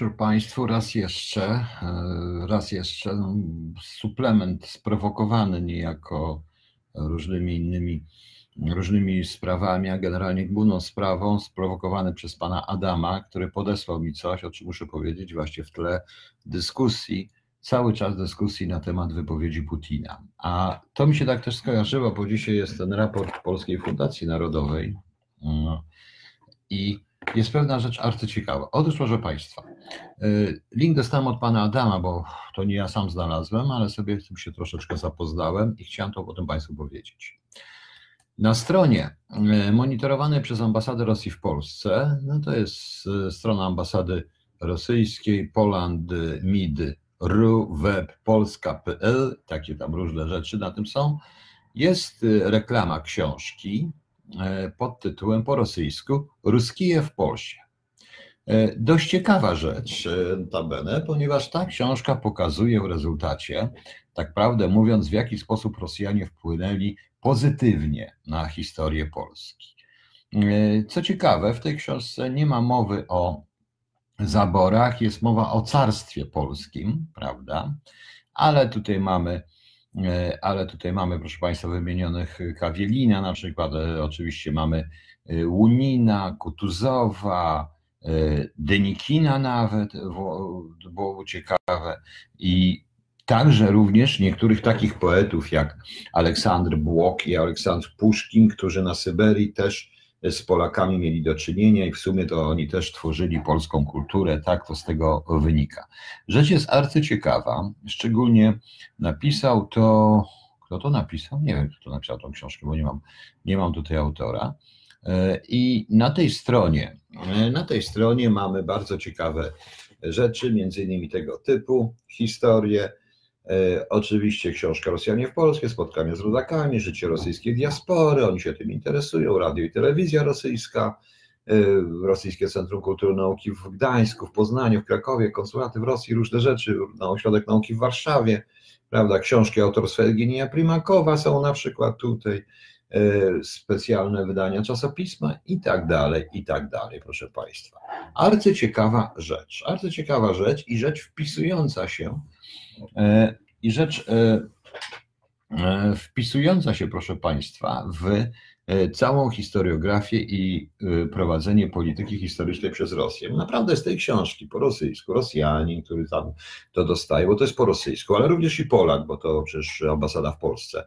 wieczór Państwu. Raz jeszcze, e, raz jeszcze no, suplement sprowokowany niejako różnymi innymi różnymi sprawami, a generalnie główną sprawą sprowokowany przez pana Adama, który podesłał mi coś, o czym muszę powiedzieć właśnie w tle dyskusji, cały czas dyskusji na temat wypowiedzi Putina. A to mi się tak też skojarzyło, bo dzisiaj jest ten raport Polskiej Fundacji Narodowej no, i jest pewna rzecz arcyciekawa. Otóż, proszę Państwa, y, link dostałem od pana Adama, bo to nie ja sam znalazłem, ale sobie z tym się troszeczkę zapoznałem i chciałem to potem Państwu powiedzieć. Na stronie y, monitorowanej przez ambasadę Rosji w Polsce, no to jest y, strona ambasady rosyjskiej polandmid.ru web.polska.pl, takie tam różne rzeczy na tym są. Jest reklama książki pod tytułem po rosyjsku Ruskije w Polsce. E, dość ciekawa rzecz, e, tabene, ponieważ ta książka pokazuje w rezultacie, tak prawdę mówiąc, w jaki sposób Rosjanie wpłynęli pozytywnie na historię Polski. Co ciekawe, w tej książce nie ma mowy o zaborach, jest mowa o carstwie polskim, prawda? Ale tutaj mamy E, ale tutaj mamy, proszę Państwa, wymienionych Kawielina na przykład, e, oczywiście mamy e, Łunina, Kutuzowa, Denikina nawet, było ciekawe. I także również niektórych takich poetów jak Aleksandr Błok i Aleksandr Puszkin, którzy na Syberii też z Polakami mieli do czynienia i w sumie to oni też tworzyli polską kulturę, tak to z tego wynika. Rzecz jest arcyciekawa, szczególnie napisał to, kto to napisał? Nie wiem, kto to napisał tą książkę, bo nie mam, nie mam tutaj autora. E, I na tej stronie, e, na tej stronie mamy bardzo ciekawe rzeczy, między innymi tego typu, historie, oczywiście książka Rosjanie w Polsce, spotkania z rodakami, życie rosyjskiej diaspory, oni się tym interesują, radio i telewizja rosyjska, e, Rosyjskie Centrum Kultury Nauki w Gdańsku, w Poznaniu, w Krakowie, konsulaty w Rosji, różne rzeczy, na Ośrodek Nauki w Warszawie, prawda, książki autorstwa Eugenia Primakowa są na przykład tutaj, e, specjalne wydania czasopisma i tak dalej, i tak dalej, proszę Państwa. Arcyciekawa rzecz, arcyciekawa rzecz i rzecz wpisująca się E, I rzecz e, e, wpisująca się, proszę Państwa, w całą historiografię i prowadzenie polityki historycznej przez Rosję. Naprawdę z tej książki po rosyjsku, Rosjanin, który tam to dostaje, bo to jest po rosyjsku, ale również i Polak, bo to przecież ambasada w Polsce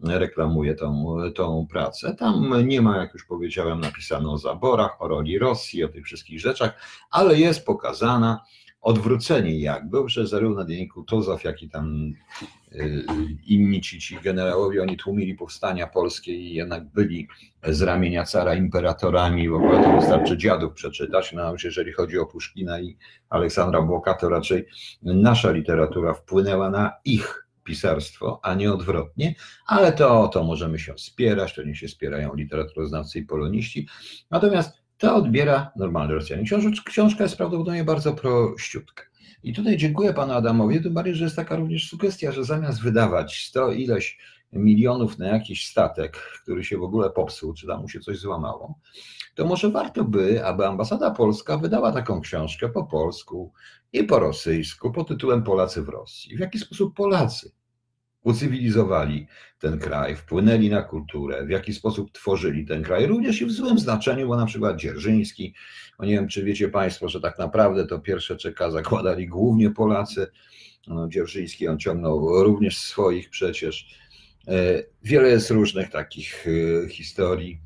reklamuje tą, tą pracę. Tam nie ma, jak już powiedziałem, napisane o zaborach, o roli Rosji, o tych wszystkich rzeczach, ale jest pokazana odwrócenie jakby, że zarówno dzienniku Tuzow, jak i tam y, inni ci, ci generałowie, oni tłumili powstania polskie i jednak byli z ramienia cara imperatorami, w ogóle to wystarczy dziadów przeczytać, no jeżeli chodzi o Puszkina i Aleksandra Błoka, to raczej nasza literatura wpłynęła na ich pisarstwo, a nie odwrotnie, ale to, to możemy się wspierać, to nie się wspierają literaturoznawcy i poloniści. Natomiast to odbiera normalny Rosjanin. Książka jest prawdopodobnie bardzo prościutka. I tutaj dziękuję panu Adamowi, tym bardziej, że jest taka również sugestia, że zamiast wydawać 100 ileś milionów na jakiś statek, który się w ogóle popsuł, czy tam mu się coś złamało, to może warto by, aby ambasada polska wydała taką książkę po polsku i po rosyjsku pod tytułem Polacy w Rosji. W jaki sposób Polacy ucywilizowali ten kraj, wpłynęli na kulturę, w jaki sposób tworzyli ten kraj, również i w złym znaczeniu, bo na przykład Dzierżyński, no nie wiem, czy wiecie Państwo, że tak naprawdę to pierwsze czeka zakładali głównie Polacy, no, Dzierżyński on ciągnął również swoich przecież. E, wiele jest różnych takich e, historii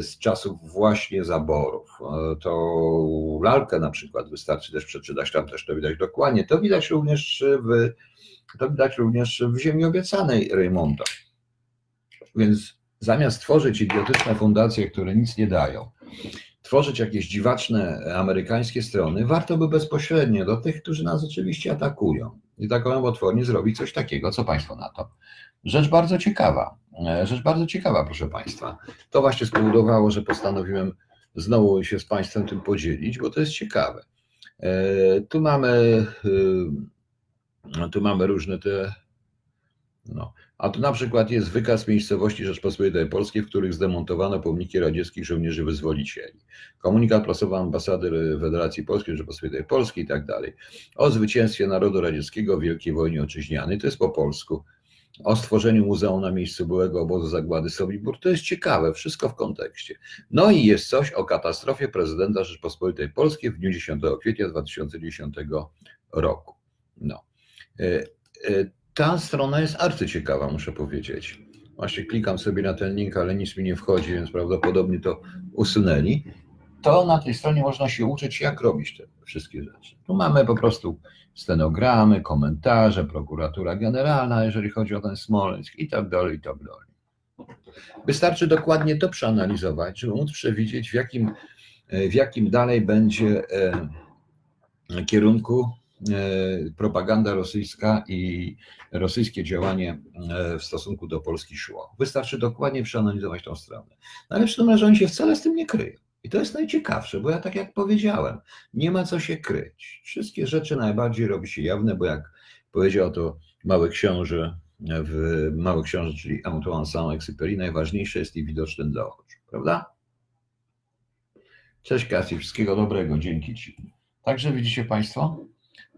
z czasów właśnie zaborów. To lalkę na przykład wystarczy też przeczytać, tam też to widać dokładnie. To widać również w to widać również w Ziemi Obiecanej Raymonda. Więc zamiast tworzyć idiotyczne fundacje, które nic nie dają, tworzyć jakieś dziwaczne amerykańskie strony, warto by bezpośrednio do tych, którzy nas oczywiście atakują i taką otwornie zrobić coś takiego. Co Państwo na to? Rzecz bardzo ciekawa. Rzecz bardzo ciekawa, proszę Państwa. To właśnie spowodowało, że postanowiłem znowu się z Państwem tym podzielić, bo to jest ciekawe. E, tu mamy no, tu mamy różne te. No. A tu na przykład jest wykaz miejscowości Rzeczpospolitej Polskiej, w których zdemontowano pomniki radzieckich żołnierzy wyzwolicieli. Komunikat prasowy ambasady Federacji Polskiej Rzeczpospolitej Polskiej i tak dalej. O zwycięstwie narodu radzieckiego w Wielkiej Wojnie Ojczyźnianej, to jest po polsku. O stworzeniu muzeum na miejscu byłego obozu zagłady Sobibór, to jest ciekawe, wszystko w kontekście. No i jest coś o katastrofie prezydenta Rzeczpospolitej Polskiej w dniu 10 kwietnia 2010 roku. No. E, e, ta strona jest arcyciekawa, muszę powiedzieć. Właśnie klikam sobie na ten link, ale nic mi nie wchodzi, więc prawdopodobnie to usunęli. To na tej stronie można się uczyć, jak robić te wszystkie rzeczy. Tu mamy po prostu stenogramy, komentarze, prokuratura generalna, jeżeli chodzi o ten Smoleńsk i tak dalej, i tak dalej. Wystarczy dokładnie to przeanalizować, żeby móc przewidzieć, w jakim, w jakim dalej będzie e, kierunku E, propaganda rosyjska i rosyjskie działanie e, w stosunku do Polski szło. Wystarczy dokładnie przeanalizować tą stronę. No ale w tym razie oni się wcale z tym nie kryją. I to jest najciekawsze, bo ja tak jak powiedziałem, nie ma co się kryć. Wszystkie rzeczy najbardziej robi się jawne, bo jak powiedział to mały książę w Mały Książę, czyli Antoine Saint-Exupéry, najważniejsze jest i widoczne dla oczu, prawda? Cześć Kasi, wszystkiego dobrego, dzięki Ci. Także widzicie Państwo,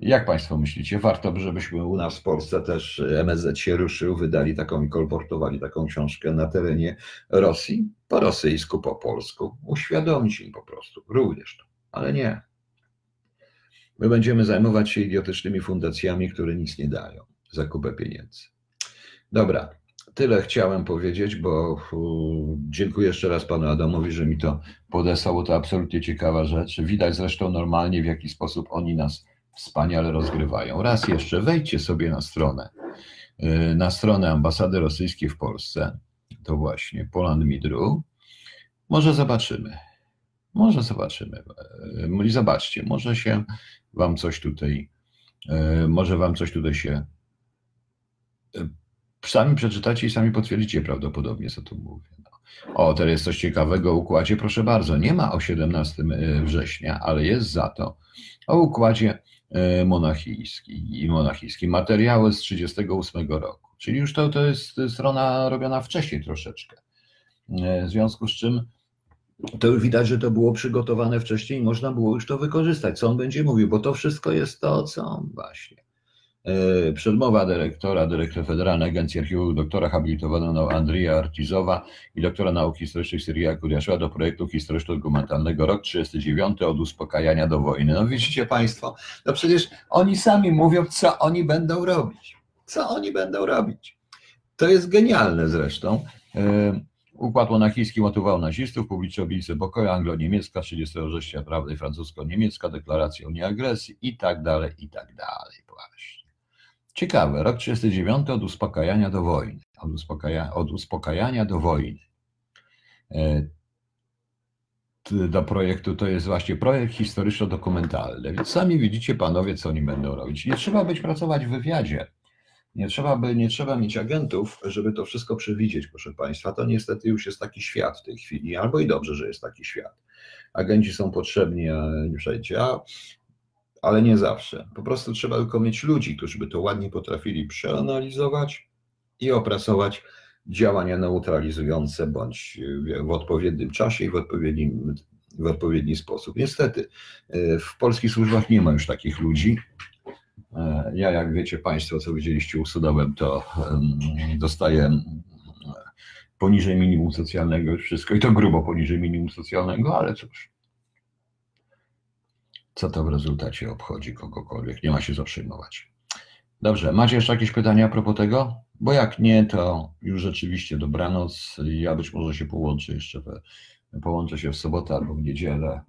jak Państwo myślicie? Warto, żebyśmy u nas w Polsce też MSZ się ruszył, wydali taką i kolportowali taką książkę na terenie Rosji, po rosyjsku, po polsku. Uświadomić im po prostu, również to, ale nie. My będziemy zajmować się idiotycznymi fundacjami, które nic nie dają za kupę pieniędzy. Dobra, tyle chciałem powiedzieć, bo dziękuję jeszcze raz panu Adamowi, że mi to podesłał. To absolutnie ciekawa rzecz. Widać zresztą normalnie, w jaki sposób oni nas wspaniale rozgrywają. Raz jeszcze wejdźcie sobie na stronę, y, na stronę ambasady rosyjskiej w Polsce. To właśnie Poland Midru. Może zobaczymy. Może zobaczymy. Y, I zobaczcie, może się wam coś tutaj, y, może wam coś tutaj się sami przeczytacie i sami potwierdzicie prawdopodobnie, co tu mówię. No. O, teraz jest coś ciekawego o układzie, proszę bardzo. Nie ma o 17 września, ale jest za to o układzie monachijski i monachijski. Materiały z 1938 roku. Czyli już to, to jest strona robiona wcześniej troszeczkę. E, w związku z czym to już widać, że to było przygotowane wcześniej i można było już to wykorzystać. Co on będzie mówił, bo to wszystko jest to, co on właśnie E, przedmowa dyrektora, dyrektor Federalnej Agencji Archiwów, doktora habilitowanego Andrija Artizowa i doktora nauk historycznych Syria Kuriasza do projektu historyczno-dokumentalnego rok 39 od uspokajania do wojny. No widzicie Państwo, no przecież oni sami mówią, co oni będą robić. Co oni będą robić. To jest genialne zresztą. E, układ monachijski motywował nazistów, publiczne oblice pokoju anglo-niemiecka, 30 września prawda i francusko-niemiecka, deklaracja o nieagresji i tak dalej, i tak dalej. Ciekawe, rok 39 od uspokajania do wojny. Od, uspokaja, od uspokajania do wojny. E, do projektu to jest właśnie projekt historyczno-dokumentalny. Więc sami widzicie, panowie, co oni będą robić. Nie trzeba być pracować w wywiadzie. Nie trzeba, by, nie trzeba mieć agentów, żeby to wszystko przewidzieć, proszę Państwa. To niestety już jest taki świat w tej chwili, albo i dobrze, że jest taki świat. Agenci są potrzebni wszędzie, a ale nie zawsze. Po prostu trzeba tylko mieć ludzi, którzy by to ładnie potrafili przeanalizować i opracować działania neutralizujące bądź w odpowiednim czasie i w odpowiednim, w odpowiedni sposób. Niestety e, w polskich służbach nie ma już takich ludzi. E, ja, jak wiecie Państwo, co widzieliście usudowem, to dostaję poniżej minimum socjalnego już wszystko i to grubo poniżej minimum socjalnego, ale cóż co to w rezultacie obchodzi kogokolwiek. Nie ma się co przejmować. Dobrze, macie jeszcze jakieś pytania a propos tego? Bo jak nie, to już rzeczywiście dobranoc. Ja być może się połączę jeszcze, w, połączę się w sobotę albo w niedzielę.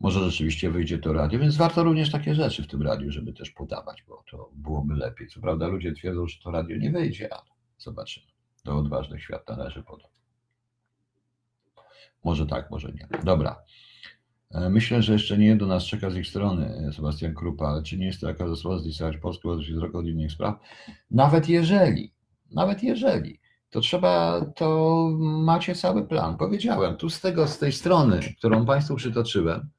Może rzeczywiście wyjdzie to radio, więc warto również takie rzeczy w tym radiu, żeby też podawać, bo to byłoby lepiej. Co prawda ludzie twierdzą, że to radio nie wyjdzie, ale zobaczymy. Do odważnych świat należy podać. Może tak, może nie. Dobra. E, myślę, że jeszcze nie do nas czeka z ich strony e, Sebastian Krupa, ale czy nie jest to jakaś zasłona zdisować Polskę od od innych spraw? Nawet jeżeli, nawet jeżeli, to trzeba, to macie cały plan. Powiedziałem, tu z tego, z tej strony, którą Państwu przytoczyłem,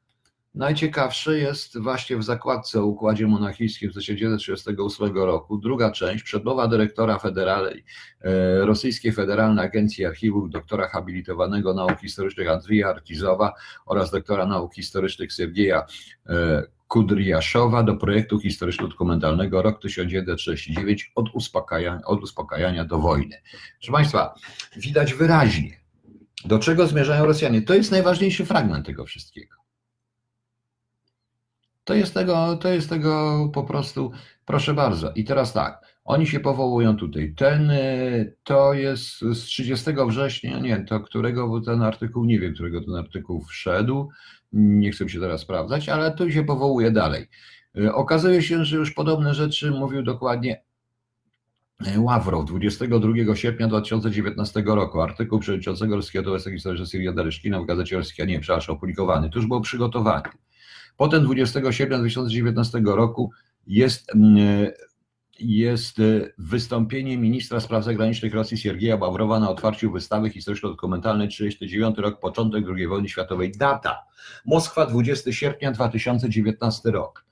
Najciekawsze jest właśnie w zakładce o układzie monachijskim z 1938 roku, druga część, przedmowa dyrektora federalnej, e, Rosyjskiej Federalnej Agencji Archiwów, doktora habilitowanego nauk historycznych Andrija Arkizowa oraz doktora nauk historycznych Sergieja e, Kudryaszowa do projektu historyczno-dokumentalnego rok 1939 od uspokajania, od uspokajania do wojny. Proszę Państwa, widać wyraźnie, do czego zmierzają Rosjanie. To jest najważniejszy fragment tego wszystkiego. To jest tego, to jest tego po prostu, proszę bardzo. I teraz tak, oni się powołują tutaj. Ten, to jest z 30 września, nie, to którego był ten artykuł, nie wiem, którego ten artykuł wszedł, nie chcę się teraz sprawdzać, ale tu się powołuje dalej. Okazuje się, że już podobne rzeczy mówił dokładnie Ławrow 22 sierpnia 2019 roku. Artykuł przewodniczącego Rosyjskiego Towarzystwa Historycznego Syria Dareszkina w gazecie Rosyjska, nie, przepraszam, opublikowany. To już było przygotowanie. Potem 20 sierpnia 2019 roku jest, mm, jest wystąpienie ministra spraw zagranicznych Rosji Siergieja Ławrowa na otwarciu wystawy historyczno-dokumentalnej 39 rok, początek II wojny światowej. Data Moskwa 20 sierpnia 2019 rok.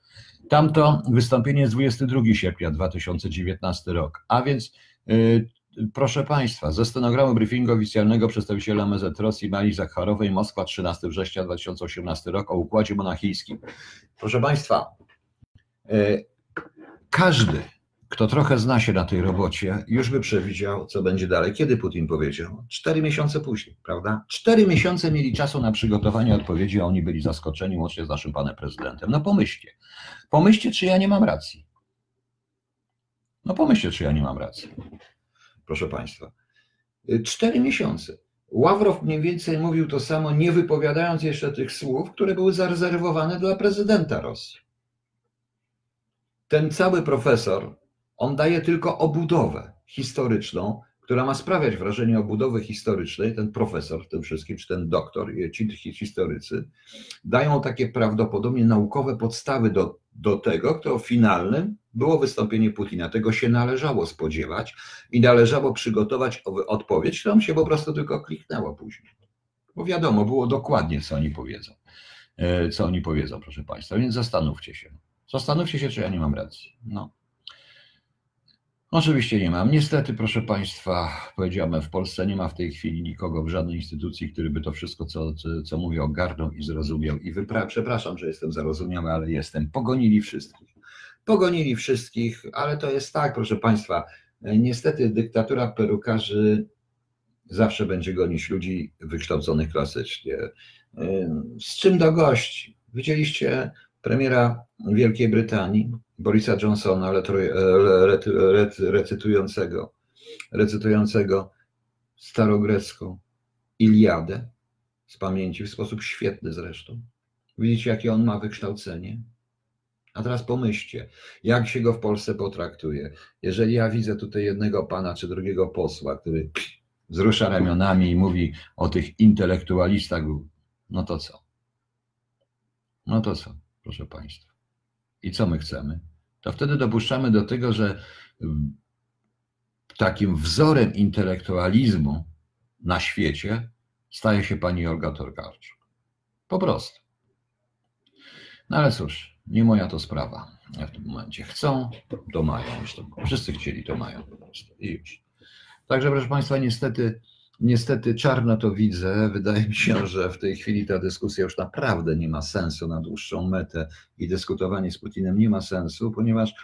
Tamto wystąpienie jest 22 sierpnia 2019 rok. A więc yy, Proszę Państwa, ze stenogramu briefingu oficjalnego przedstawiciela MZ Rosji Marii Zakharowej, Moskwa, 13 września 2018 rok o układzie monachijskim. Proszę Państwa, e, każdy, kto trochę zna się na tej robocie, już by przewidział, co będzie dalej. Kiedy Putin powiedział? Cztery miesiące później, prawda? Cztery miesiące mieli czasu na przygotowanie odpowiedzi, a oni byli zaskoczeni, łącznie z naszym panem prezydentem. No pomyślcie, pomyślcie, czy ja nie mam racji. No pomyślcie, czy ja nie mam racji proszę Państwa. Y, cztery miesiące. Ławrow mniej więcej mówił to samo, nie wypowiadając jeszcze tych słów, które były zarezerwowane dla prezydenta Rosji. Ten cały profesor, on daje tylko obudowę historyczną, która ma sprawiać wrażenie obudowy historycznej, ten profesor w tym wszystkim, czy ten doktor, ci historycy, dają takie prawdopodobnie naukowe podstawy do, do tego, kto finalnym było wystąpienie Putina. Tego się należało spodziewać i należało przygotować odpowiedź, którą się po prostu tylko kliknęło później. Bo wiadomo, było dokładnie, co oni powiedzą. E, co oni powiedzą, proszę Państwa, więc zastanówcie się. Zastanówcie się, czy ja nie mam racji. No. Oczywiście nie mam. Niestety, proszę Państwa, powiedziałem, w Polsce nie ma w tej chwili nikogo w żadnej instytucji, który by to wszystko, co, co, co mówię, ogarnął i zrozumiał. I wypra- przepraszam, że jestem zarozumiały, ale jestem. Pogonili wszystkich. Pogonili wszystkich, ale to jest tak, proszę Państwa. Niestety dyktatura perukarzy zawsze będzie gonić ludzi wykształconych klasycznie. Z czym do gości? Widzieliście premiera Wielkiej Brytanii, Borisa Johnsona, recytującego, recytującego starogrecką Iliadę z pamięci, w sposób świetny zresztą. Widzicie, jakie on ma wykształcenie? A teraz pomyślcie, jak się go w Polsce potraktuje. Jeżeli ja widzę tutaj jednego pana czy drugiego posła, który wzrusza ramionami i mówi o tych intelektualistach, no to co? No to co, proszę Państwa? I co my chcemy? To wtedy dopuszczamy do tego, że takim wzorem intelektualizmu na świecie staje się pani Olga Torkarczuk. Po prostu. No ale cóż, nie moja to sprawa. Ja w tym momencie chcą, to mają. Wszyscy chcieli, to mają. I już. Także, proszę Państwa, niestety, niestety czarno to widzę. Wydaje mi się, że w tej chwili ta dyskusja już naprawdę nie ma sensu na dłuższą metę i dyskutowanie z Putinem nie ma sensu, ponieważ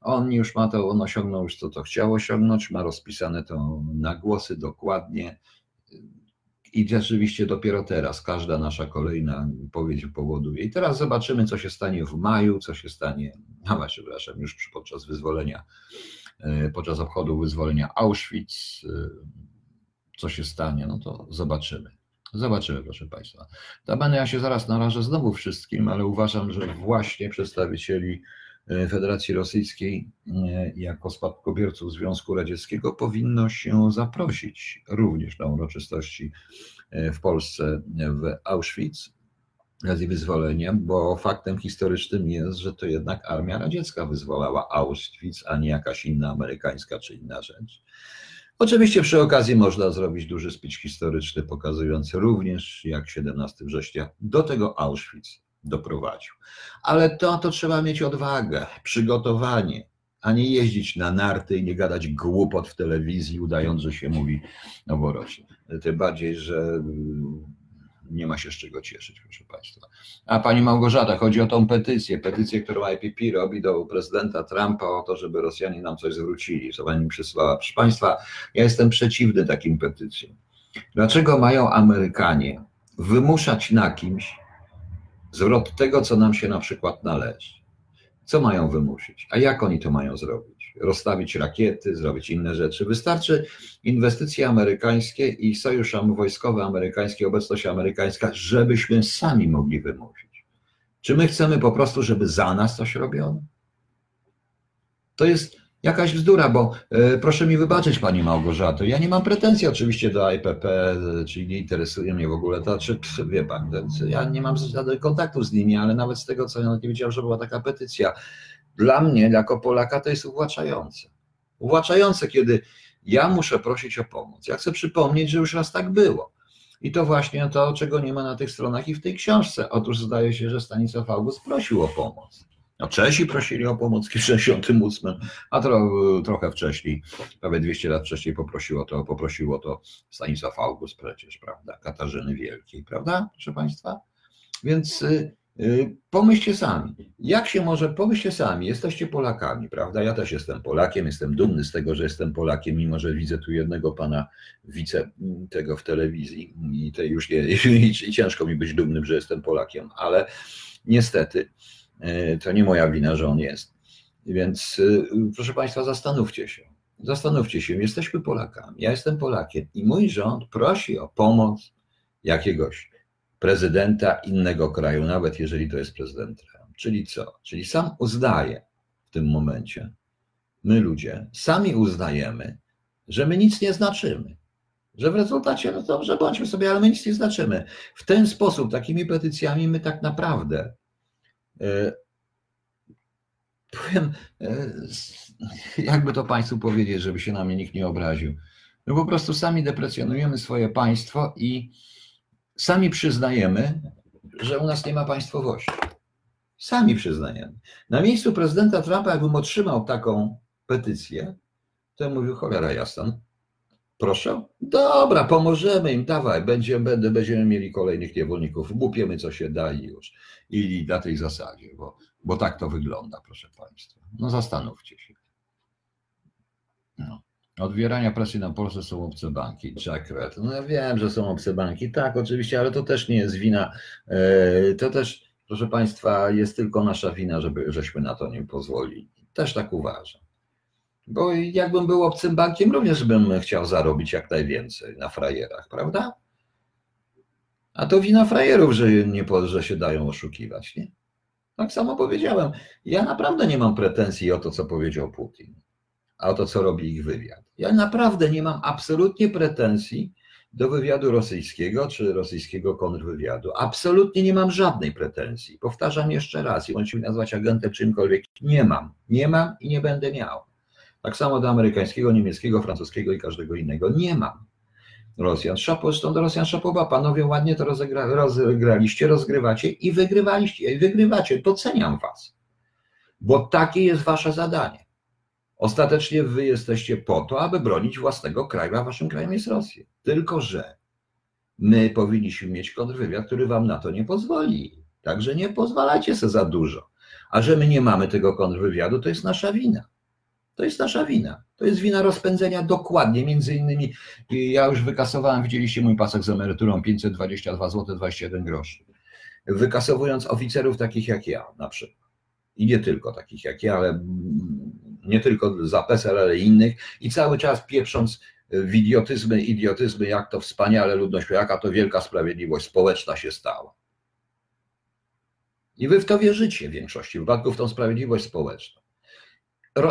on już ma to, on osiągnął już to, co chciał osiągnąć, ma rozpisane to na głosy dokładnie i rzeczywiście dopiero teraz każda nasza kolejna powiedzi powoduje. I teraz zobaczymy, co się stanie w maju, co się stanie, no przepraszam, już podczas wyzwolenia, e, podczas obchodu wyzwolenia Auschwitz, e, co się stanie, no to zobaczymy. Zobaczymy, proszę Państwa. Tabany ja się zaraz narażę znowu wszystkim, ale uważam, że właśnie przedstawicieli Federacji Rosyjskiej jako spadkobierców Związku Radzieckiego powinno się zaprosić również na uroczystości w Polsce w Auschwitz z wyzwolenia, bo faktem historycznym jest, że to jednak armia radziecka wyzwalała Auschwitz, a nie jakaś inna amerykańska czy inna rzecz. Oczywiście przy okazji można zrobić duży speech historyczny pokazujący również, jak 17 września do tego Auschwitz doprowadził. Ale to, to trzeba mieć odwagę, przygotowanie, a nie jeździć na narty i nie gadać głupot w telewizji, udając, że się mówi noworocznie. Tym bardziej, że mm, nie ma się z czego cieszyć, proszę Państwa. A Pani Małgorzata, chodzi o tą petycję, petycję, którą IPP robi do prezydenta Trumpa o to, żeby Rosjanie nam coś zwrócili, co Pani mi przysłała. Proszę Państwa, ja jestem przeciwny takim petycjom. Dlaczego mają Amerykanie wymuszać na kimś zwrot tego, co nam się na przykład należy? Co mają wymusić? A jak oni to mają zrobić? Rozstawić rakiety, zrobić inne rzeczy. Wystarczy inwestycje amerykańskie i sojusz wojskowy amerykański, obecność amerykańska, żebyśmy sami mogli wymusić. Czy my chcemy po prostu, żeby za nas coś robiono? To jest jakaś bzdura, bo e, proszę mi wybaczyć, Pani Małgorzato, ja nie mam pretensji oczywiście do IPP, e, czyli nie interesuje mnie w ogóle to, czy wie Pan, ja nie mam żadnych kontaktów z nimi, ale nawet z tego, co ja nie wiedziałem, że była taka petycja. Dla mnie, jako Polaka, to jest uwłaczające. Uwłaczające, kiedy ja muszę prosić o pomoc. Ja chcę przypomnieć, że już raz tak było. I to właśnie to, czego nie ma na tych stronach i w tej książce. Otóż zdaje się, że Stanisław August prosił o pomoc. No Czesi prosili o pomoc w 1968, a tro, trochę wcześniej, prawie 200 lat wcześniej poprosiło to, poprosiło to Stanisław August przecież, prawda, Katarzyny Wielkiej, prawda, proszę Państwa? Więc y, y, pomyślcie sami, jak się może, pomyślcie sami, jesteście Polakami, prawda, ja też jestem Polakiem, jestem dumny z tego, że jestem Polakiem, mimo że widzę tu jednego pana wice tego w telewizji i to już nie, i ciężko mi być dumnym, że jestem Polakiem, ale niestety, to nie moja wina, że on jest. Więc e, proszę Państwa, zastanówcie się. Zastanówcie się, jesteśmy Polakami. Ja jestem Polakiem i mój rząd prosi o pomoc jakiegoś prezydenta innego kraju, nawet jeżeli to jest prezydent Trump. Czyli co? Czyli sam uznaje w tym momencie, my ludzie, sami uznajemy, że my nic nie znaczymy. Że w rezultacie, no dobrze, bądźmy sobie, ale my nic nie znaczymy. W ten sposób, takimi petycjami, my tak naprawdę E, powiem, e, jakby to Państwu powiedzieć, żeby się na mnie nikt nie obraził. No po prostu sami deprecjonujemy swoje państwo i sami przyznajemy, że u nas nie ma państwowości. Sami przyznajemy. Na miejscu prezydenta Trumpa, jakbym otrzymał taką petycję, to ja mówił, cholera jasna, Proszę? Dobra, pomożemy im, dawaj, będziemy, będę, będziemy mieli kolejnych niewolników, głupiemy co się da i już. I na tej zasadzie, bo, bo tak to wygląda, proszę Państwa. No zastanówcie się. No. Odbierania presji na Polsce są obce banki, Jack Red. No ja wiem, że są obce banki, tak, oczywiście, ale to też nie jest wina, e, to też, proszę Państwa, jest tylko nasza wina, żeby, żeśmy na to nie pozwolili. Też tak uważam. Bo jakbym był obcym bankiem, również bym chciał zarobić jak najwięcej na frajerach, prawda? A to wina frajerów, że, nie, że się dają oszukiwać, nie? Tak samo powiedziałem. Ja naprawdę nie mam pretensji o to, co powiedział Putin, a o to, co robi ich wywiad. Ja naprawdę nie mam absolutnie pretensji do wywiadu rosyjskiego czy rosyjskiego kontrwywiadu. Absolutnie nie mam żadnej pretensji. Powtarzam jeszcze raz, i możecie mi nazwać agentem czymkolwiek. Nie mam. Nie mam i nie będę miał. Tak samo do amerykańskiego, niemieckiego, francuskiego i każdego innego. Nie mam. Rosjan. Zresztą do Rosjan szapoba, panowie ładnie to rozegra, rozgraliście, rozgrywacie i wygrywaliście, i wygrywacie. Doceniam was, bo takie jest wasze zadanie. Ostatecznie wy jesteście po to, aby bronić własnego kraju, a waszym krajem jest Rosja. Tylko, że my powinniśmy mieć kontrwywiad, który wam na to nie pozwoli. Także nie pozwalajcie sobie za dużo. A że my nie mamy tego kontrwywiadu, to jest nasza wina. To jest nasza wina. To jest wina rozpędzenia dokładnie, między innymi, ja już wykasowałem, widzieliście mój pasek z emeryturą 522 zł 21 groszy. Wykasowując oficerów takich jak ja na przykład. I nie tylko takich jak ja, ale nie tylko za PESEL, ale innych. I cały czas pieprząc w idiotyzmy, idiotyzmy, jak to wspaniale ludność, jaka to wielka sprawiedliwość społeczna się stała. I wy w to wierzycie w większości wypadków, w tą sprawiedliwość społeczną.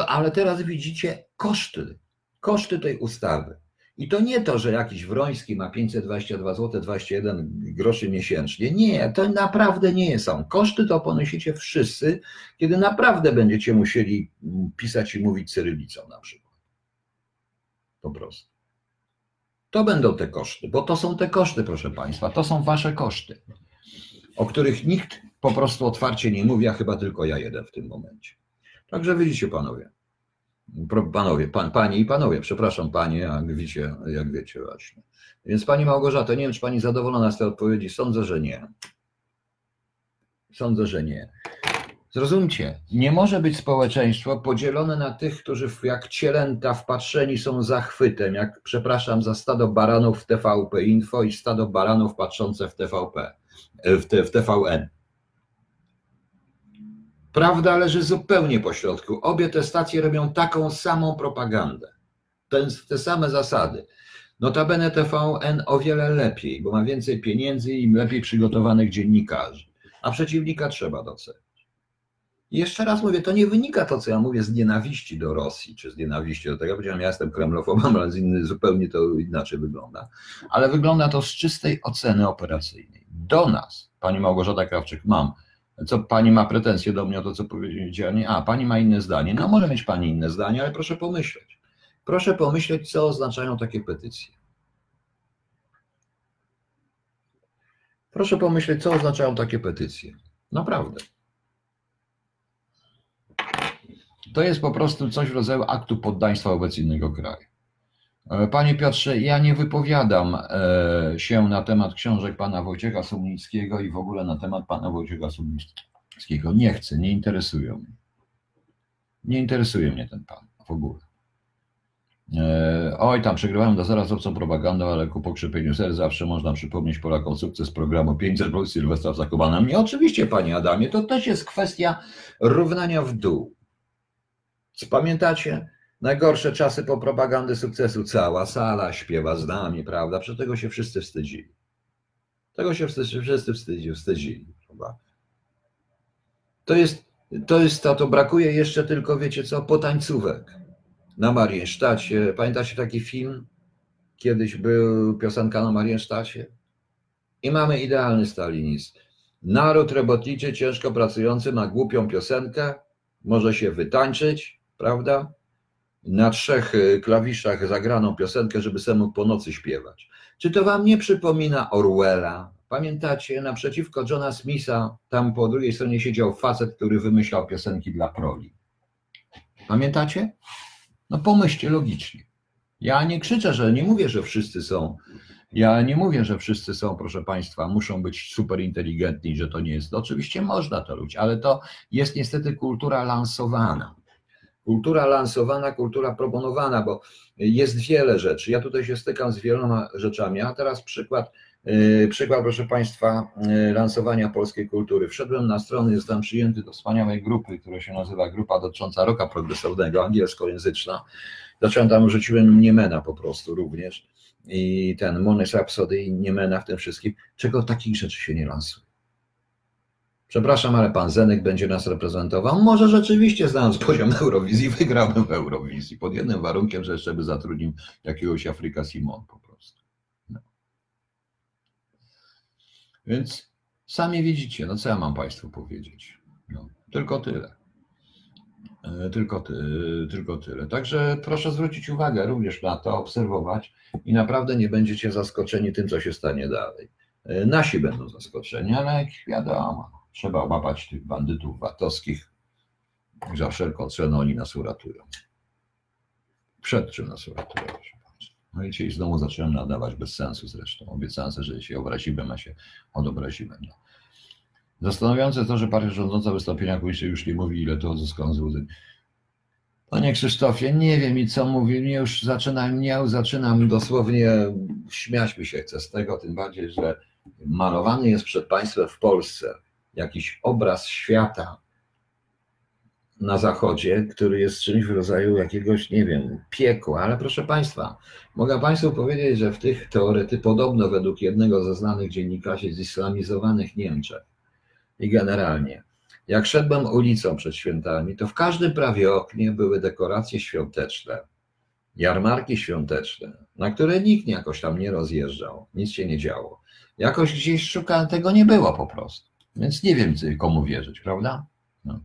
Ale teraz widzicie koszty, koszty tej ustawy. I to nie to, że jakiś Wroński ma 522 zł 21 groszy miesięcznie. Nie, to naprawdę nie są. Koszty to ponosicie wszyscy, kiedy naprawdę będziecie musieli pisać i mówić cyrylicą na przykład. Po prostu. To będą te koszty, bo to są te koszty, proszę Państwa. To są Wasze koszty, o których nikt po prostu otwarcie nie mówi, a chyba tylko ja jeden w tym momencie. Także widzicie panowie, panowie, pan, panie i panowie, przepraszam panie, jak wiecie, jak wiecie właśnie. Więc pani Małgorzata, nie wiem, czy pani zadowolona z tej odpowiedzi, sądzę, że nie. Sądzę, że nie. Zrozumcie, nie może być społeczeństwo podzielone na tych, którzy jak cielęta wpatrzeni są zachwytem, jak, przepraszam, za stado baranów w TVP Info i stado baranów patrzące w TVP, w, te, w TVN. Prawda leży zupełnie po środku. Obie te stacje robią taką samą propagandę. Te, same zasady. Notabene TVN o wiele lepiej, bo ma więcej pieniędzy i lepiej przygotowanych dziennikarzy. A przeciwnika trzeba docenić. I jeszcze raz mówię, to nie wynika to, co ja mówię, z nienawiści do Rosji, czy z nienawiści do tego. Powiedziałem, ja jestem kremlofobem, ale z inny, zupełnie to inaczej wygląda. Ale wygląda to z czystej oceny operacyjnej. Do nas, pani Małgorzata Krawczyk, mam co pani ma pretensje do mnie o to, co powiedziałem? A, pani ma inne zdanie. No może mieć pani inne zdanie, ale proszę pomyśleć. Proszę pomyśleć, co oznaczają takie petycje. Proszę pomyśleć, co oznaczają takie petycje. Naprawdę. To jest po prostu coś w rodzaju aktu poddaństwa wobec innego kraju. E, panie Piotrze, ja nie wypowiadam e, się na temat książek pana Wojciecha Sumnickiego i w ogóle na temat pana Wojciecha Sumnickiego. Nie chcę, nie interesują mnie. Nie interesuje mnie ten pan w ogóle. E, oj, tam przegrywałem do zaraz obcą propagandą, ale ku pokrzepieniu serc zawsze można przypomnieć Polakom sukces programu 500 plus Sylwestra Zakobana. Nie, oczywiście, panie Adamie, to też jest kwestia równania w dół. Pamiętacie? Najgorsze czasy po propagandy sukcesu. Cała sala śpiewa z nami, prawda? Przecież tego się wszyscy wstydzili. Tego się wszyscy, wstydzili. wstydzili prawda? To jest, to jest to, to brakuje jeszcze tylko, wiecie co, potańcówek na Mariensztacie. Pamiętacie taki film? Kiedyś był piosenka na Mariensztacie. I mamy idealny stalinizm. Naród robotniczy, ciężko pracujący ma głupią piosenkę, może się wytańczyć, prawda? Na trzech y, klawiszach zagraną piosenkę, żeby sobie mógł po nocy śpiewać. Czy to wam nie przypomina Orwella? Pamiętacie, naprzeciwko Johna Smitha, tam po drugiej stronie siedział facet, który wymyślał piosenki dla proli. Pamiętacie? No pomyślcie logicznie. Ja nie krzyczę, że nie mówię, że wszyscy są. Ja nie mówię, że wszyscy są, proszę Państwa, muszą być super inteligentni, że to nie jest. Oczywiście można to lubić, ale to jest niestety kultura lansowana. Kultura lansowana, kultura proponowana, bo jest wiele rzeczy. Ja tutaj się stykam z wieloma rzeczami. A teraz przykład, yy, przykład proszę Państwa, yy, lansowania polskiej kultury. Wszedłem na stronę, jestem przyjęty do wspaniałej grupy, która się nazywa Grupa dotycząca roka progresywnego, angielskojęzyczna. Zacząłem tam, rzuciłem Niemena po prostu również i ten Monish Rhapsody i Niemena w tym wszystkim. Czego takich rzeczy się nie lansuje? Przepraszam, ale pan Zenek będzie nas reprezentował. Może rzeczywiście, znając poziom Eurowizji, wygrałbym w Eurowizji. Pod jednym warunkiem, że jeszcze by zatrudnił jakiegoś Afryka Simon po prostu. No. Więc sami widzicie, no co ja mam Państwu powiedzieć. No, tylko tyle. E, tylko, ty, tylko tyle. Także proszę zwrócić uwagę również na to, obserwować i naprawdę nie będziecie zaskoczeni tym, co się stanie dalej. E, nasi będą zaskoczeni, ale wiadomo, Trzeba łapać tych bandytów VAT-owskich. Za wszelką cenę oni nas uratują. Przed czym nas uratują, proszę Państwa. No i dzisiaj znowu zacząłem nadawać bez sensu zresztą. Obiecałem sobie, że się obraziłem, a się odobraziłem. No. Zastanawiające to, że partia rządząca wystąpienia się już nie mówi, ile to uzyskał złudzeń. Panie Krzysztofie, nie wiem i co mówi, mnie już zaczynam, mnie zaczynam dosłownie śmiać mi się chce z tego, tym bardziej, że malowany jest przed państwem w Polsce jakiś obraz świata na zachodzie, który jest czymś w rodzaju jakiegoś, nie wiem, piekła, ale proszę Państwa, mogę Państwu powiedzieć, że w tych teorety, podobno według jednego ze znanych dziennikarzy zislamizowanych Niemczech i generalnie, jak szedłem ulicą przed świętami, to w każdym prawie oknie były dekoracje świąteczne, jarmarki świąteczne, na które nikt jakoś tam nie rozjeżdżał, nic się nie działo. Jakoś gdzieś szukałem, tego nie było po prostu. Więc nie wiem, komu wierzyć, prawda? No,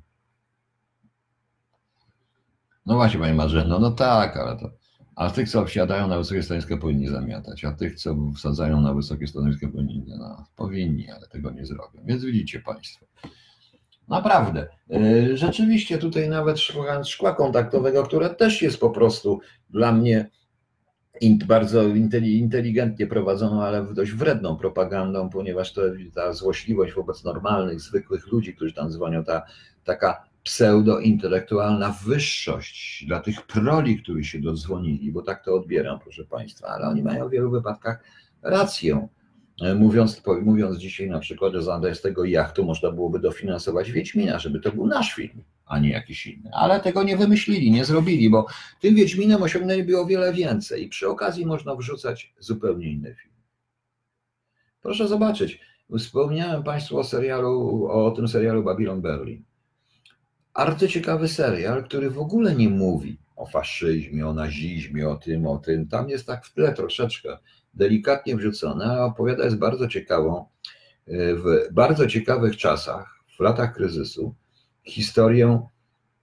no właśnie, Pani Marzeno, no tak, ale to A tych, co wsiadają na wysokie stanowiska, powinni zamiatać, a tych, co wsadzają na wysokie stanowiska, powinni, no, powinni, ale tego nie zrobią. Więc widzicie Państwo. Naprawdę. E, rzeczywiście tutaj nawet szukając szkła kontaktowego, które też jest po prostu dla mnie bardzo inteligentnie prowadzoną, ale dość wredną propagandą, ponieważ to ta złośliwość wobec normalnych, zwykłych ludzi, którzy tam dzwonią, ta taka pseudo-intelektualna wyższość dla tych proli, którzy się dodzwonili, bo tak to odbieram, proszę Państwa, ale oni mają w wielu wypadkach rację. E, mówiąc, mówiąc dzisiaj na przykład, że z tego jachtu można byłoby dofinansować Wiedźmina, żeby to był nasz film, a nie jakiś inny. Ale tego nie wymyślili, nie zrobili, bo tym Wiedźminem osiągnęliby o wiele więcej i przy okazji można wrzucać zupełnie inny film. Proszę zobaczyć, wspomniałem Państwu o serialu, o tym serialu Babylon Berlin. Arcyciekawy serial, który w ogóle nie mówi o faszyzmie, o nazizmie, o tym, o tym. Tam jest tak w tle troszeczkę delikatnie wrzucone, a opowiada jest bardzo ciekawą, e, w bardzo ciekawych czasach, w latach kryzysu, historię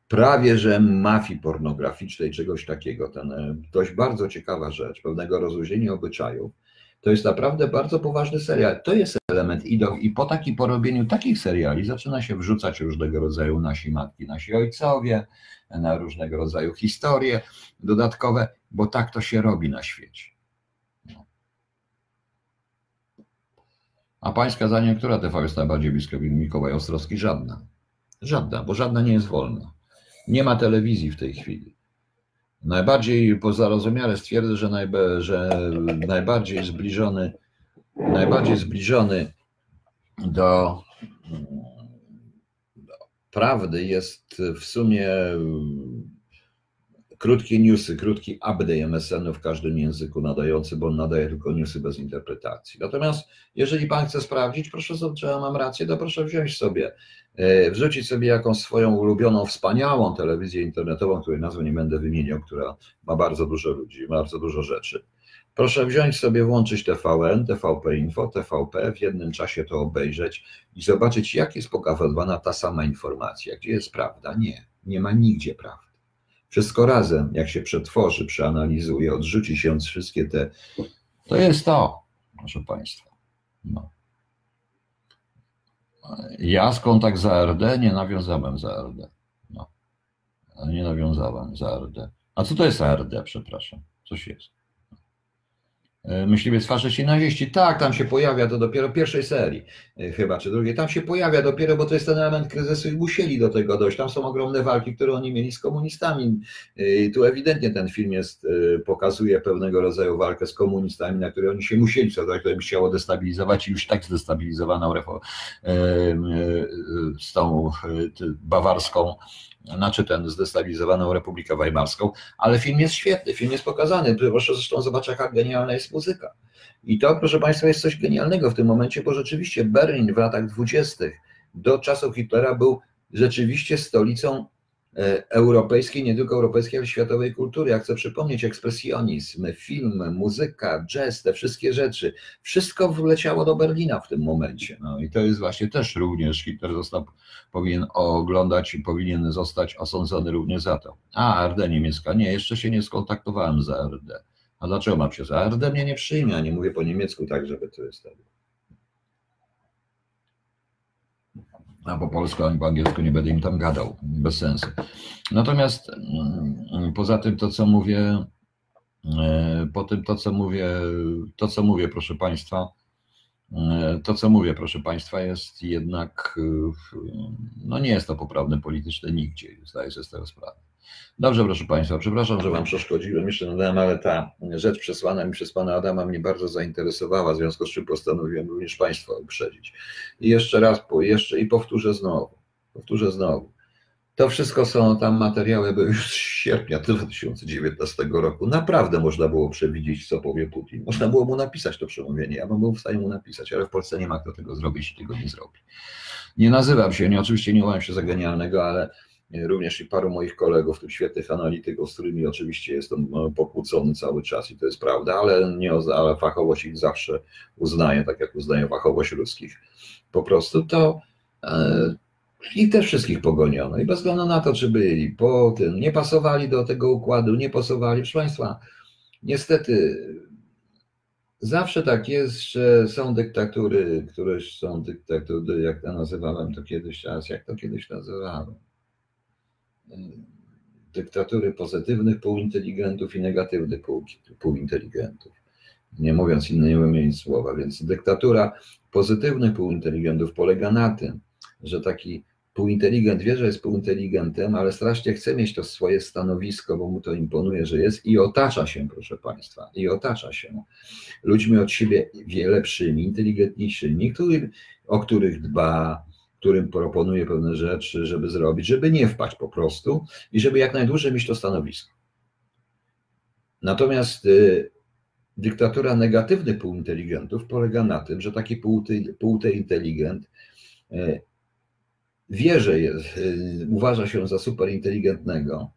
prawie że mafii pornograficznej, czegoś takiego. Ten, e, dość bardzo ciekawa rzecz, pewnego rozluźnienia obyczajów. To jest naprawdę bardzo poważny serial. To jest element i, do, i po takim porobieniu takich seriali zaczyna się wrzucać różnego rodzaju nasi matki, nasi ojcowie, na różnego rodzaju historie dodatkowe, bo tak to się robi na świecie. A pańska zdaniem, która TV jest najbardziej blisko Mikołaj Ostrowski? Żadna. Żadna, bo żadna nie jest wolna. Nie ma telewizji w tej chwili. Najbardziej pozarozumiale stwierdzę, że, najbe, że najbardziej zbliżony, najbardziej zbliżony do, prawdy jest w sumie krótkie newsy, krótki update MSN-u w każdym języku nadający, bo on nadaje tylko newsy bez interpretacji. Natomiast jeżeli pan chce sprawdzić, proszę, czy ja mam rację, to proszę wziąć sobie, wrzucić sobie jakąś swoją ulubioną, wspaniałą telewizję internetową, której nazwy nie będę wymieniał, która ma bardzo dużo ludzi, bardzo dużo rzeczy. Proszę wziąć sobie, włączyć TVN, TVP Info, TVP, w jednym czasie to obejrzeć i zobaczyć, jak jest pokazywana ta sama informacja. Gdzie jest prawda? Nie, nie ma nigdzie prawdy. Wszystko razem, jak się przetworzy, przeanalizuje, odrzuci się wszystkie te. To jest to, proszę Państwa. No. Ja kontakt z ARD nie nawiązałem z ARD. No. Nie nawiązałem z ARD. A co to jest ARD, przepraszam? Coś jest. E, myśliwiec faszyści naziści, tak, tam się pojawia to dopiero pierwszej serii, e, chyba, czy drugiej, tam się pojawia dopiero, bo to jest ten element kryzysu i musieli do tego dojść. Tam są ogromne walki, które oni mieli z komunistami. E, I tu ewidentnie ten film jest, pokazuje pewnego rodzaju walkę z komunistami, na której oni się musieli, co tak, by chciało destabilizować i już tak zdestabilizowaną z tą bawarską znaczy ten zdestabilizowaną Republikę Weimarską, ale film jest świetny, film jest pokazany. Proszę zresztą zobaczyć, jaka genialna jest muzyka. I to, proszę Państwa, jest coś genialnego w tym momencie, bo rzeczywiście Berlin w latach dwudziestych do czasów Hitlera był rzeczywiście stolicą europejskiej, nie tylko europejskiej, ale światowej kultury. Ja chcę przypomnieć ekspresjonizm, film, muzyka, jazz, te wszystkie rzeczy. Wszystko wleciało do Berlina w tym momencie. No i to jest właśnie też również Hitler został, powinien oglądać i powinien zostać osądzony również za to. A, ARD niemiecka. Nie, jeszcze się nie skontaktowałem z ARD. A dlaczego mam się? ARD mnie nie przyjmie, a nie mówię po niemiecku tak, żeby to jest tak. A po polsku ani po angielsku nie będę im tam gadał, bez sensu. Natomiast mm, poza tym to, co mówię, e, po tym to, co mówię, to, co mówię, proszę Państwa, e, to, co mówię, proszę Państwa, jest jednak, e, no nie jest to poprawne polityczne nigdzie, zdaję sobie z tego sprawę. Dobrze, proszę Państwa, przepraszam, że Wam przeszkodziłem jeszcze nadałem, ale ta rzecz przesłana mi przez Pana Adama mnie bardzo zainteresowała, w związku z czym postanowiłem również Państwa uprzedzić. I jeszcze raz, jeszcze i powtórzę znowu, powtórzę znowu. To wszystko są tam materiały, były już z sierpnia 2019 roku. Naprawdę można było przewidzieć, co powie Putin. Można było mu napisać to przemówienie. Ja bym był w stanie mu napisać, ale w Polsce nie ma kto tego zrobić i tego nie zrobi. Nie nazywam się, nie, oczywiście nie uważam się za genialnego, ale również i paru moich kolegów, tych świetnych analityków, z którymi oczywiście jestem no, pokłócony cały czas i to jest prawda, ale, nie, ale fachowość ich zawsze uznaję, tak jak uznaję fachowość ludzkich. Po prostu to e, ich też wszystkich pogoniono i bez względu na to, czy byli po tym, nie pasowali do tego układu, nie pasowali. Proszę Państwa, Niestety, zawsze tak jest, że są dyktatury, które są dyktatury, jak to nazywałem to kiedyś raz, jak to kiedyś nazywałem. Dyktatury pozytywnych półinteligentów i negatywnych półinteligentów. Nie mówiąc innymi słowa, więc dyktatura pozytywnych półinteligentów polega na tym, że taki półinteligent wie, że jest półinteligentem, ale strasznie chce mieć to swoje stanowisko, bo mu to imponuje, że jest i otacza się, proszę Państwa, i otacza się ludźmi od siebie wiele lepszymi, inteligentniejszymi, który, o których dba, którym proponuje pewne rzeczy, żeby zrobić, żeby nie wpaść po prostu i żeby jak najdłużej mieć to stanowisko. Natomiast y, dyktatura negatywnych półinteligentów polega na tym, że taki półinteligent y, wie, że jest, y, uważa się za superinteligentnego,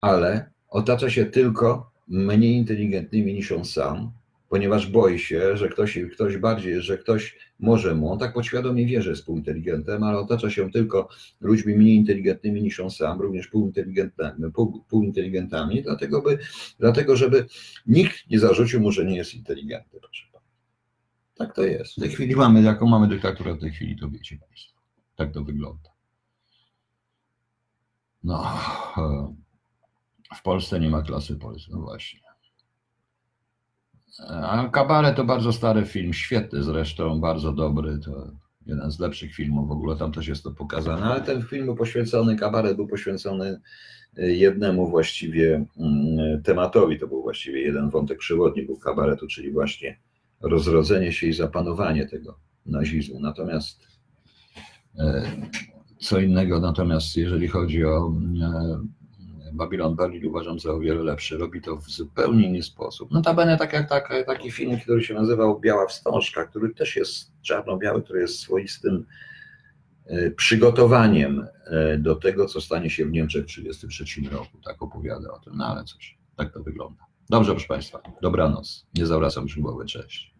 ale otacza się tylko mniej inteligentnymi niż on sam, ponieważ boi się, że ktoś, ktoś bardziej, że ktoś może mu, on tak podświadomie wie, że jest półinteligentem, ale otacza się tylko ludźmi mniej inteligentnymi niż on sam, również półinteligentami, pół, półinteligentami, dlatego, by, dlatego żeby nikt nie zarzucił mu, że nie jest inteligentny. Proszę. Tak to jest. W tej chwili mamy, jaką mamy dyktaturę w tej chwili, to wiecie Państwo. Tak to wygląda. No, w Polsce nie ma klasy polskiej, no właśnie. A Kabaret to bardzo stary film, świetny zresztą, bardzo dobry, to jeden z lepszych filmów, w ogóle tam też jest to pokazane, ale ten film był poświęcony, Kabaret był poświęcony y, jednemu właściwie mm, tematowi, to był właściwie jeden wątek przewodni był kabaretu, czyli właśnie rozrodzenie się i zapanowanie tego nazizmu. Natomiast e, co innego, natomiast jeżeli chodzi o e, Babylon Berlin uważam za o wiele lepszy. Robi to w zupełnie inny sposób. Notabene tak jak tak, taki film, który się nazywał Biała Wstążka, który też jest czarno-biały, który jest swoistym e, przygotowaniem e, do tego, co stanie się w Niemczech w 1933 roku. Tak opowiada o tym, no ale cóż, tak to wygląda. Dobrze, proszę Państwa, dobranoc. Nie zawracam już głowy, cześć.